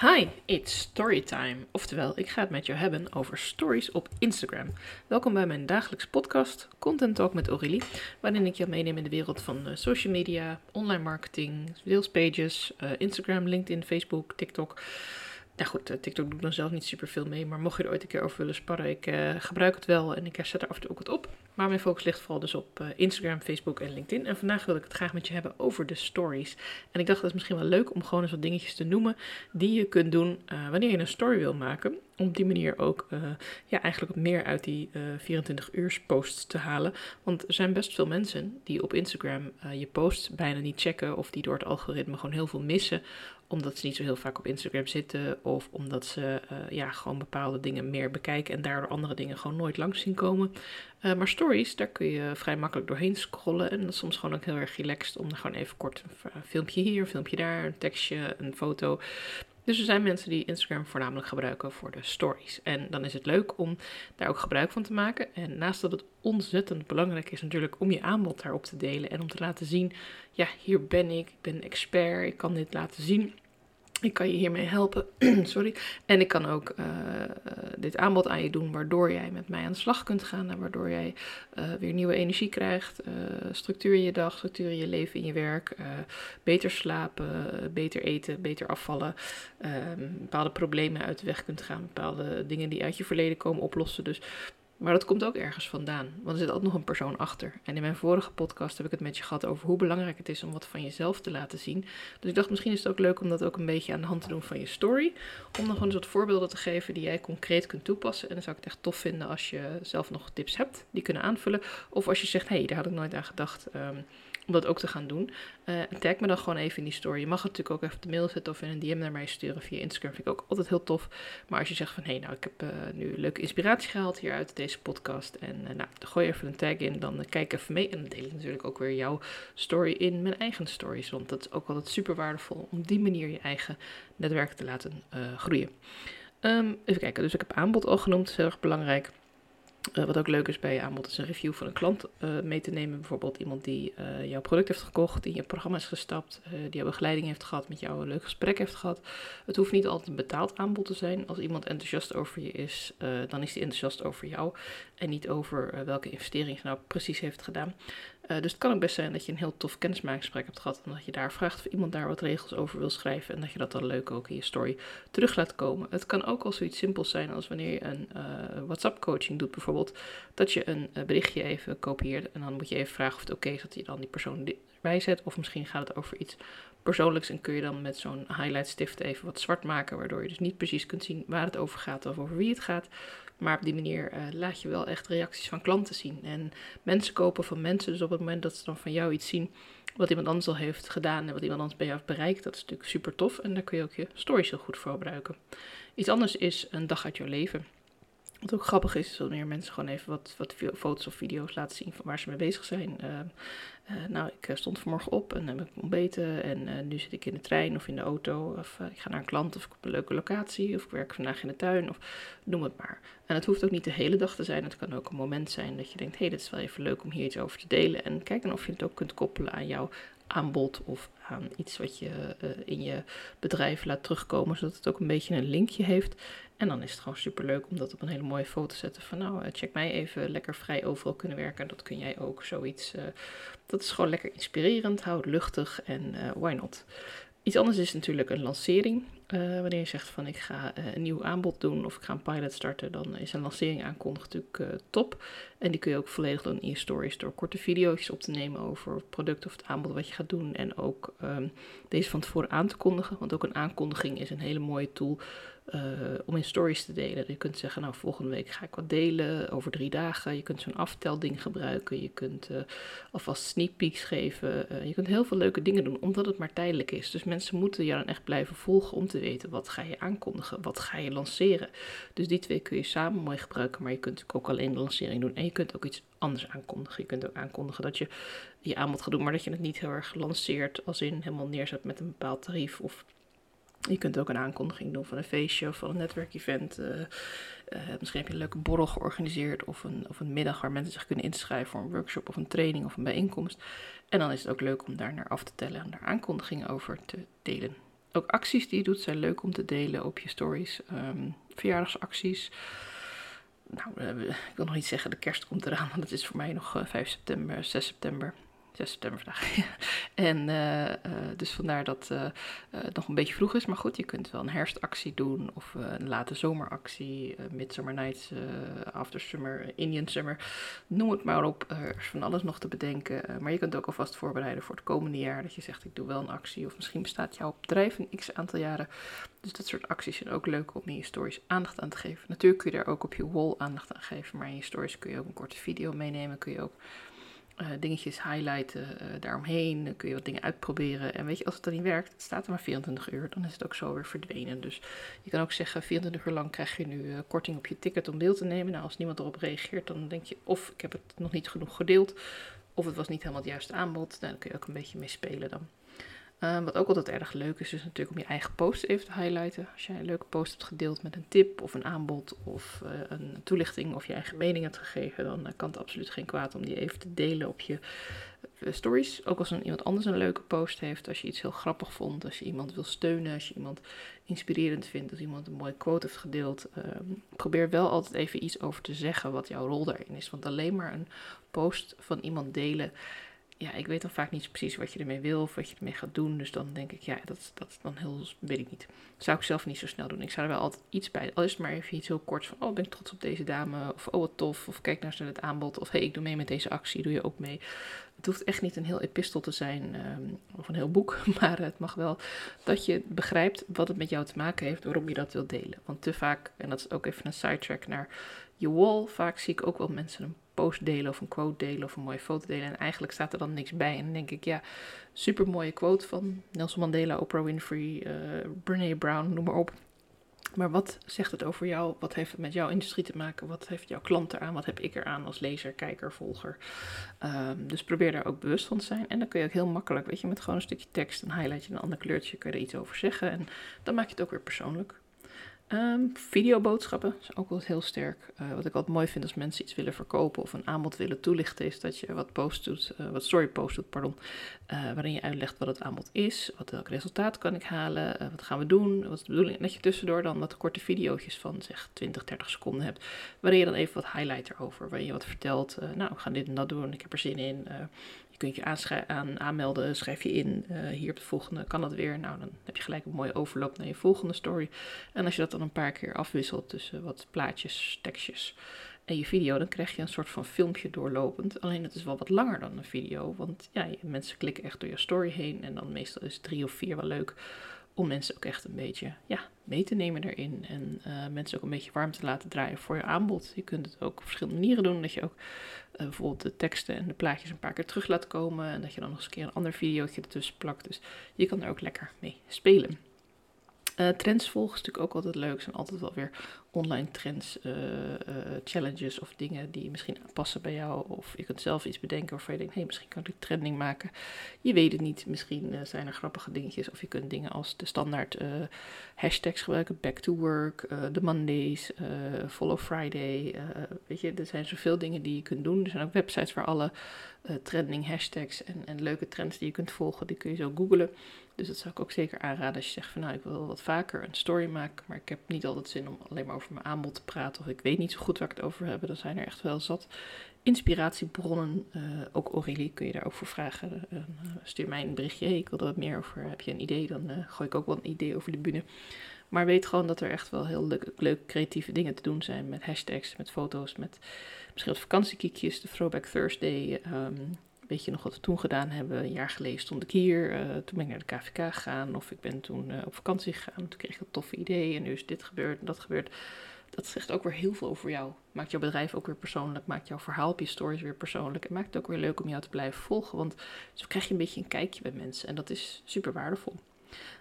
Hi, it's storytime. Oftewel, ik ga het met jou hebben over stories op Instagram. Welkom bij mijn dagelijkse podcast Content Talk met Aurélie, waarin ik je meeneem in de wereld van uh, social media, online marketing, salespages, uh, Instagram, LinkedIn, Facebook, TikTok. Nou goed, uh, TikTok doe ik dan zelf niet super veel mee, maar mocht je er ooit een keer over willen sparren, ik gebruik het wel en ik zet er af en toe ook wat op. Maar mijn focus ligt vooral dus op uh, Instagram, Facebook en LinkedIn. En vandaag wil ik het graag met je hebben over de stories. En ik dacht dat is misschien wel leuk om gewoon eens wat dingetjes te noemen die je kunt doen uh, wanneer je een story wil maken. Om op die manier ook uh, ja, eigenlijk meer uit die 24 uur posts te halen. Want er zijn best veel mensen die op Instagram je posts bijna niet checken. Of die door het algoritme gewoon heel veel missen omdat ze niet zo heel vaak op Instagram zitten of omdat ze uh, ja, gewoon bepaalde dingen meer bekijken en daardoor andere dingen gewoon nooit langs zien komen. Uh, maar stories, daar kun je vrij makkelijk doorheen scrollen en dat is soms gewoon ook heel erg relaxed om er gewoon even kort een filmpje hier, een filmpje daar, een tekstje, een foto. Dus er zijn mensen die Instagram voornamelijk gebruiken voor de stories. En dan is het leuk om daar ook gebruik van te maken. En naast dat het ontzettend belangrijk is natuurlijk om je aanbod daarop te delen en om te laten zien, ja, hier ben ik, ik ben expert, ik kan dit laten zien. Ik kan je hiermee helpen. Sorry. En ik kan ook uh, dit aanbod aan je doen, waardoor jij met mij aan de slag kunt gaan. En waardoor jij uh, weer nieuwe energie krijgt. structuur in je dag, structuur in je leven, in je werk. beter slapen, beter eten, beter afvallen. Ehm, bepaalde problemen uit de weg kunt gaan. Bepaalde dingen die uit je verleden komen oplossen. Dus maar dat komt ook ergens vandaan, want er zit altijd nog een persoon achter. En in mijn vorige podcast heb ik het met je gehad over hoe belangrijk het is om wat van jezelf te laten zien. Dus ik dacht, misschien is het ook leuk om dat ook een beetje aan de hand te doen van je story. Om dan gewoon eens wat voorbeelden te geven die jij concreet kunt toepassen. En dan zou ik het echt tof vinden als je zelf nog tips hebt die kunnen aanvullen. Of als je zegt, hé, hey, daar had ik nooit aan gedacht. Um, om dat ook te gaan doen. Uh, tag me dan gewoon even in die story. Je mag het natuurlijk ook even de mail zetten of in een DM naar mij sturen via Instagram. Vind ik ook altijd heel tof. Maar als je zegt van hé, hey, nou ik heb uh, nu leuke inspiratie gehaald hier uit deze podcast. En uh, nou, gooi even een tag in, dan kijk even mee. En dan deel ik natuurlijk ook weer jouw story in mijn eigen stories. Want dat is ook altijd super waardevol om die manier je eigen netwerk te laten groeien. Um, even kijken, dus ik heb aanbod al genoemd, dat is heel erg belangrijk. Uh, wat ook leuk is bij je aanbod is een review van een klant uh, mee te nemen. Bijvoorbeeld iemand die uh, jouw product heeft gekocht, die in je programma is gestapt, die jouw begeleiding heeft gehad, met jou een leuk gesprek heeft gehad. Het hoeft niet altijd een betaald aanbod te zijn. Als iemand enthousiast over je is, dan is hij enthousiast over jou en niet over welke investering je nou precies heeft gedaan. Uh, dus het kan ook best zijn dat je een heel tof kennismakingsgesprek hebt gehad. En dat je daar vraagt of iemand daar wat regels over wil schrijven. En dat je dat dan leuk ook in je story terug laat komen. Het kan ook al zoiets simpels zijn als wanneer je een uh, WhatsApp coaching doet bijvoorbeeld. Dat je een uh, berichtje even kopieert. En dan moet je even vragen of het oké is dat je dan die persoon Of misschien gaat het over iets persoonlijks. En kun je dan met zo'n highlight stift even wat zwart maken. Waardoor je dus niet precies kunt zien waar het over gaat of over wie het gaat. Maar op die manier uh, laat je wel echt reacties van klanten zien. En mensen kopen van mensen. Dus op het moment dat ze dan van jou iets zien wat iemand anders al heeft gedaan en wat iemand anders bij jou heeft bereikt, dat is natuurlijk super tof. En daar kun je ook je stories heel goed voor gebruiken. Iets anders is een dag uit jouw leven. Wat ook grappig is, is wanneer mensen gewoon even wat, wat foto's of video's laten zien van waar ze mee bezig zijn. Uh, uh, nou, ik eh, stond vanmorgen op en heb ik ontbeten en uh, nu zit ik in de trein of in de auto of ik ga naar een klant of ik op een leuke locatie of ik werk vandaag in de tuin of noem het maar. En het hoeft ook niet de hele dag te zijn, het kan ook een moment zijn dat je denkt, hé, hey, dit is wel even leuk om hier iets over te delen. En kijk dan of je het ook kunt koppelen aan jouw aanbod of aan iets wat je uh, in je bedrijf laat terugkomen, zodat het ook een beetje een linkje heeft. En dan is het gewoon super leuk om dat op een hele mooie foto te zetten. Van nou, check mij even lekker vrij overal kunnen werken. Dat kun jij ook zoiets. Uh, dat is gewoon lekker inspirerend, houd luchtig en why not. Iets anders is natuurlijk een lancering. Uh, wanneer je zegt van ik ga uh, een nieuw aanbod doen of ik ga een pilot starten, dan is een lancering aankondigd natuurlijk uh, top. En die kun je ook volledig doen in je stories door korte video's op te nemen over het product of het aanbod wat je gaat doen. En ook um, deze van tevoren aan te kondigen. Want ook een aankondiging is een hele mooie tool om in stories te delen. Je kunt zeggen, nou volgende week ga ik wat delen over drie dagen. Je kunt zo'n aftelding gebruiken. Je kunt alvast sneak peeks geven. Je kunt heel veel leuke dingen doen, omdat het maar tijdelijk is. Dus mensen moeten je dan echt blijven volgen om te weten wat ga je aankondigen, wat ga je lanceren. Dus die twee kun je samen mooi gebruiken, maar je kunt ook alleen de lancering doen. En je kunt ook iets anders aankondigen. Je kunt ook aankondigen dat je je aanbod gaat doen, maar dat je het niet heel erg lanceert als in helemaal neerzet met een bepaald tarief of je kunt ook een aankondiging doen van een feestje of van een netwerkevent. Uh, uh, misschien heb je een leuke borrel georganiseerd of een, of een middag waar mensen zich kunnen inschrijven voor een workshop of een training of een bijeenkomst. En dan is het ook leuk om daar naar af te tellen en daar aankondigingen over te delen. Ook acties die je doet zijn leuk om te delen op je stories. Um, verjaardagsacties. Nou, ik wil nog niet zeggen de kerst komt eraan, want het is voor mij nog 5 september, 6 september. 6 september vandaag. en uh, uh, dus vandaar dat uh, het nog een beetje vroeg is. Maar goed, je kunt wel een herfstactie doen of een late zomeractie, Midsummer Nights, After Summer, Indian Summer. Noem het maar op. er is van alles nog te bedenken. maar je kunt ook alvast voorbereiden voor het komende jaar. Dat je zegt, ik doe wel een actie. Of misschien bestaat jouw bedrijf een x aantal jaren. Dus dat soort acties zijn ook leuk om in je stories aandacht aan te geven. Natuurlijk kun je daar ook op je wall aandacht aan geven. Maar in je stories kun je ook een korte video meenemen. Kun je ook uh, dingetjes highlighten uh, daaromheen. Dan kun je wat dingen uitproberen. En weet je, als het dan niet werkt, staat er maar 24 uur, dan is het ook zo weer verdwenen. Dus je kan ook zeggen, 24 uur lang krijg je nu uh, korting op je ticket om deel te nemen. Nou, als niemand erop reageert, dan denk je of ik heb het nog niet genoeg gedeeld, of het was niet helemaal het juiste aanbod. Nou, dan kun je ook een beetje mee spelen dan. Uh, wat ook altijd erg leuk is, is natuurlijk om je eigen post even te highlighten. Als jij een leuke post hebt gedeeld met een tip of een aanbod of uh, een toelichting of je eigen mening hebt gegeven, dan uh, kan het absoluut geen kwaad om die even te delen op je stories. Ook als een, iemand anders een leuke post heeft, als je iets heel grappig vond, als je iemand wil steunen, als je iemand inspirerend vindt, als iemand een mooie quote heeft gedeeld. Ehm, probeer wel altijd even iets over te zeggen wat jouw rol daarin is. Want alleen maar een post van iemand delen ja, ik weet dan vaak niet precies wat je ermee wil of wat je ermee gaat doen. Dus dan denk ik, ja, dat, dat dan heel, weet ik niet. Zou ik zelf niet zo snel doen. Ik zou er wel altijd iets bij, al is het maar even iets heel korts van, oh, ben ik trots op deze dame. Of, oh, wat tof. Of kijk naar het aanbod. Of, hey, ik doe mee met deze actie, doe je ook mee. Het hoeft echt niet een heel epistel te zijn um, of een heel boek. Maar het mag wel dat je begrijpt wat het met jou te maken heeft, waarom je dat wilt delen. Want te vaak, en dat is ook even een sidetrack naar je wall, vaak zie ik ook wel mensen een post delen of een quote delen of een mooie foto delen. En eigenlijk staat er dan niks bij. En dan denk ik, ja, super mooie quote van Nelson Mandela, Oprah Winfrey, uh, Brene Brown, noem maar op. Maar wat zegt het over jou? Wat heeft het met jouw industrie te maken? Wat heeft jouw klant eraan? Wat heb ik eraan als lezer, kijker, volger? Um, dus probeer daar ook bewust van te zijn. En dan kun je ook heel makkelijk, weet je, met gewoon een stukje tekst, een highlightje, een ander kleurtje, kun je er iets over zeggen. En dan maak je het ook weer persoonlijk. Um, videoboodschappen is ook wel heel sterk. Uh, wat ik altijd mooi vind als mensen iets willen verkopen of een aanbod willen toelichten, is dat je wat post doet, uh, wat story post doet, pardon, uh, waarin je uitlegt wat het aanbod is, wat welk resultaat kan ik halen, wat gaan we doen, wat is de bedoeling. En dat je tussendoor dan wat korte video's van zeg 20, 30 seconden hebt, waarin je dan even wat highlight erover, waarin je wat vertelt, nou we gaan dit en dat doen, ik heb er zin in, je kunt je aan, aanmelden, schrijf je in. Uh, hier op de volgende kan dat weer. Nou, dan heb je gelijk een mooie overloop naar je volgende story. En als je dat dan een paar keer afwisselt tussen wat plaatjes, tekstjes en je video, dan krijg je een soort van filmpje doorlopend. Alleen het is wel wat langer dan een video, want ja, mensen klikken echt door je story heen. En dan meestal is drie of vier wel leuk om mensen ook echt een beetje ja, mee te nemen erin. En uh, mensen ook een beetje warm te laten draaien voor je aanbod. Je kunt het ook op verschillende manieren doen. Dat je ook uh, bijvoorbeeld de teksten en de plaatjes een paar keer terug laat komen. En dat je dan nog eens een keer een ander videootje ertussen plakt. Dus je kan er ook lekker mee spelen. Uh, trends volgen is natuurlijk ook altijd leuk. Er zijn altijd wel weer online trends, uh, uh, challenges of dingen die misschien passen bij jou. Of je kunt zelf iets bedenken waarvan je denkt, hé, hey, misschien kan ik trending maken. Je weet het niet, misschien zijn er grappige dingetjes. Of je kunt dingen als de standaard hashtags gebruiken. Back to work, de Mondays, follow Friday. weet je, er zijn zoveel dingen die je kunt doen. Er zijn ook websites waar alle trending hashtags en, en leuke trends die je kunt volgen, die kun je zo googlen. Dus dat zou ik ook zeker aanraden als je zegt van nou ik wil wat vaker een story maken, maar ik heb niet altijd zin om alleen maar over mijn aanbod te praten of ik weet niet zo goed waar ik het over heb. Dan zijn er echt wel zat inspiratiebronnen. Uh, ook Aurélie kun je daar ook voor vragen. Uh, stuur mij een berichtje, ik wil er wat meer over. Heb je een idee? Dan uh, gooi ik ook wel een idee over de bühne. Maar weet gewoon dat er echt wel heel leuk, creatieve dingen te doen zijn met hashtags, met foto's, met misschien wat vakantiekiekjes, de Throwback Thursday. Um, Weet je nog wat we toen gedaan hebben? Een jaar geleden stond ik hier. Uh, toen ben ik naar de KVK gegaan. Of ik ben toen uh, op vakantie gegaan. Toen kreeg ik een toffe idee. En nu is dit gebeurd en dat gebeurd. Dat zegt ook weer heel veel over jou. Maakt jouw bedrijf ook weer persoonlijk. Maakt jouw verhaal op je stories weer persoonlijk. En maakt het ook weer leuk om jou te blijven volgen. Want zo krijg je een beetje een kijkje bij mensen. En dat is super waardevol.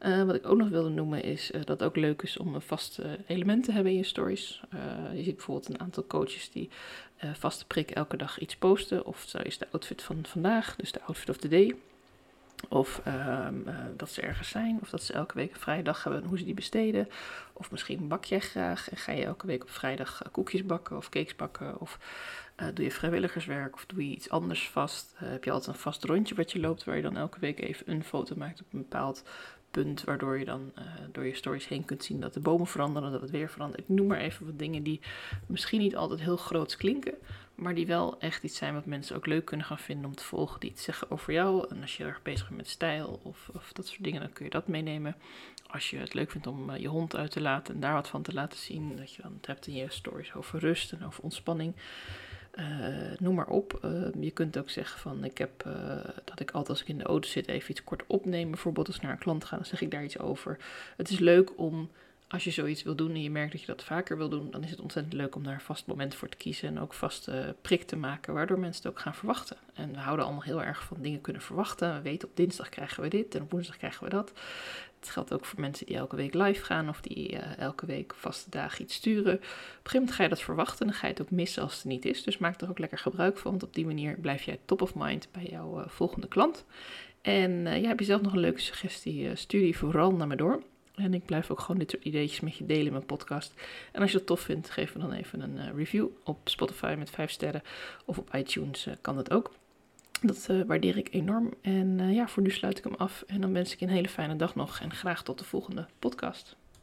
Uh, wat ik ook nog wilde noemen is uh, dat het ook leuk is om een vast uh, element te hebben in je stories. je ziet bijvoorbeeld een aantal coaches die vaste prik elke dag iets posten. Of zo is de outfit van vandaag, dus de outfit of the day. Of uh, dat ze ergens zijn, of dat ze elke week vrijdag hebben en hoe ze die besteden. Of misschien bak jij graag en ga je elke week op vrijdag koekjes bakken of cakes bakken. Of uh, doe je vrijwilligerswerk of doe je iets anders vast. heb je altijd een vast rondje wat je loopt waar je dan elke week even een foto maakt op een bepaald punt waardoor je dan door je stories heen kunt zien dat de bomen veranderen, dat het weer verandert. Ik noem maar even wat dingen die misschien niet altijd heel groot klinken, maar die wel echt iets zijn wat mensen ook leuk kunnen gaan vinden om te volgen, die iets zeggen over jou. En als je erg bezig bent met stijl of, of dat soort dingen, dan kun je dat meenemen. Als je het leuk vindt om je hond uit te laten en daar wat van te laten zien, dat je dan het hebt in je stories over rust en over ontspanning. Uh, noem maar op. Uh, je kunt ook zeggen van ik heb uh, dat ik altijd als ik in de auto zit even iets kort opneem. Bijvoorbeeld als ik naar een klant ga, dan zeg ik daar iets over. Het is leuk om als je zoiets wil doen en je merkt dat je dat vaker wil doen, dan is het ontzettend leuk om daar vast moment voor te kiezen en ook vast uh, prik te maken, waardoor mensen het ook gaan verwachten. En we houden allemaal heel erg van dingen kunnen verwachten. We weten op dinsdag krijgen we dit en op woensdag krijgen we dat. Het geldt ook voor mensen die elke week live gaan of die uh, elke week vaste dagen iets sturen. Op een gegeven moment ga je dat verwachten en dan ga je het ook missen als het er niet is. Dus maak er ook lekker gebruik van, want op die manier blijf jij top of mind bij jouw uh, volgende klant. En uh, ja, heb je zelf nog een leuke suggestie, stuur die vooral naar me door. En ik blijf ook gewoon dit soort ideetjes met je delen in mijn podcast. En als je dat tof vindt, geef me dan even een review op Spotify met 5 sterren. Of op iTunes kan dat ook. Dat uh, waardeer ik enorm. En ja, voor nu sluit ik hem af. En dan wens ik je een hele fijne dag nog. En graag tot de volgende podcast.